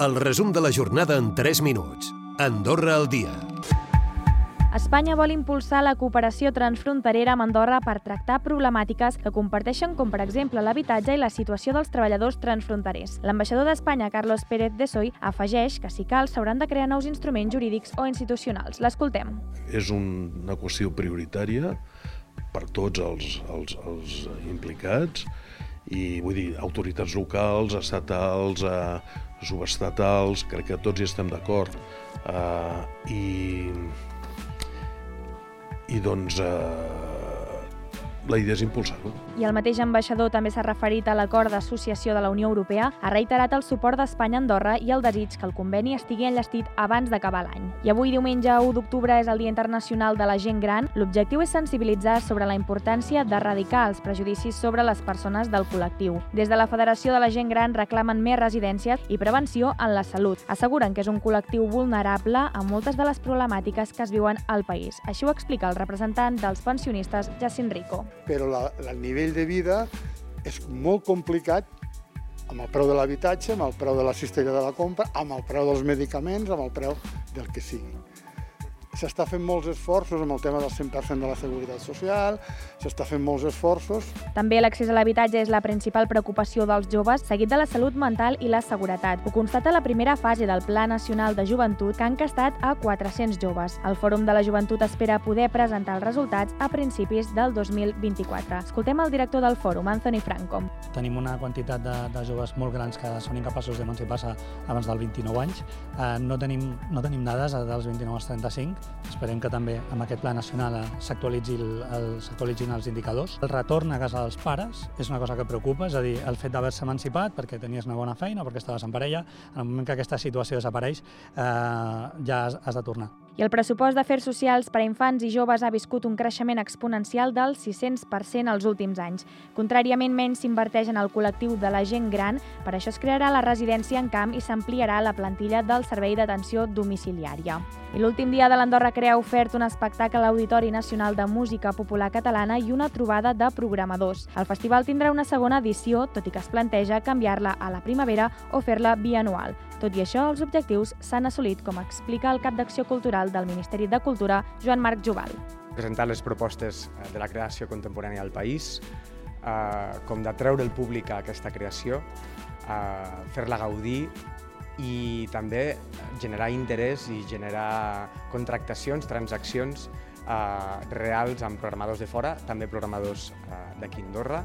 El resum de la jornada en 3 minuts. Andorra al dia. Espanya vol impulsar la cooperació transfronterera amb Andorra per tractar problemàtiques que comparteixen com, per exemple, l'habitatge i la situació dels treballadors transfronterers. L'ambaixador d'Espanya, Carlos Pérez de Soy, afegeix que, si cal, s'hauran de crear nous instruments jurídics o institucionals. L'escoltem. És una qüestió prioritària per tots els, els, els implicats i vull dir, autoritats locals, estatals, eh, subestatals, crec que tots hi estem d'acord. Eh, I i doncs eh, la idea és impulsar-ho. I el mateix ambaixador també s'ha referit a l'acord d'associació de la Unió Europea, ha reiterat el suport d'Espanya a Andorra i el desig que el conveni estigui enllestit abans d'acabar l'any. I avui, diumenge 1 d'octubre, és el Dia Internacional de la Gent Gran. L'objectiu és sensibilitzar sobre la importància d'erradicar els prejudicis sobre les persones del col·lectiu. Des de la Federació de la Gent Gran reclamen més residències i prevenció en la salut. Asseguren que és un col·lectiu vulnerable a moltes de les problemàtiques que es viuen al país. Així ho explica el representant dels pensionistes, Jacint Rico però la, el nivell de vida és molt complicat amb el preu de l'habitatge, amb el preu de la cistella de la compra, amb el preu dels medicaments, amb el preu del que sigui s'està fent molts esforços amb el tema del 100% de la seguretat social, s'està fent molts esforços. També l'accés a l'habitatge és la principal preocupació dels joves, seguit de la salut mental i la seguretat. Ho constata la primera fase del Pla Nacional de Joventut, que han castat a 400 joves. El Fòrum de la Joventut espera poder presentar els resultats a principis del 2024. Escoltem el director del Fòrum, Anthony Franco. Tenim una quantitat de, de joves molt grans que són incapaços d'emancipar-se abans dels 29 anys. Eh, no, tenim, no tenim dades dels 29 als 35, Esperem que també amb aquest pla nacional s'actualitzin el, el, els indicadors. El retorn a casa dels pares és una cosa que preocupa, és a dir, el fet d'haver-se emancipat perquè tenies una bona feina, perquè estaves en parella, en el moment que aquesta situació desapareix eh, ja has, has de tornar. I el pressupost d'afers socials per a infants i joves ha viscut un creixement exponencial del 600% els últims anys. Contràriament, menys s'inverteix en el col·lectiu de la gent gran, per això es crearà la residència en camp i s'ampliarà la plantilla del Servei d'Atenció Domiciliària. I l'últim dia de l'Andorra Crea ofert un espectacle a l'Auditori Nacional de Música Popular Catalana i una trobada de programadors. El festival tindrà una segona edició, tot i que es planteja canviar-la a la primavera o fer-la bianual. Tot i això, els objectius s'han assolit, com explica el cap d'Acció Cultural del Ministeri de Cultura, Joan Marc Joval. Presentar les propostes eh, de la creació contemporània al país, eh, com de treure el públic a aquesta creació, eh, fer-la gaudir i també generar interès i generar contractacions, transaccions eh, reals amb programadors de fora, també programadors eh, a Andorra.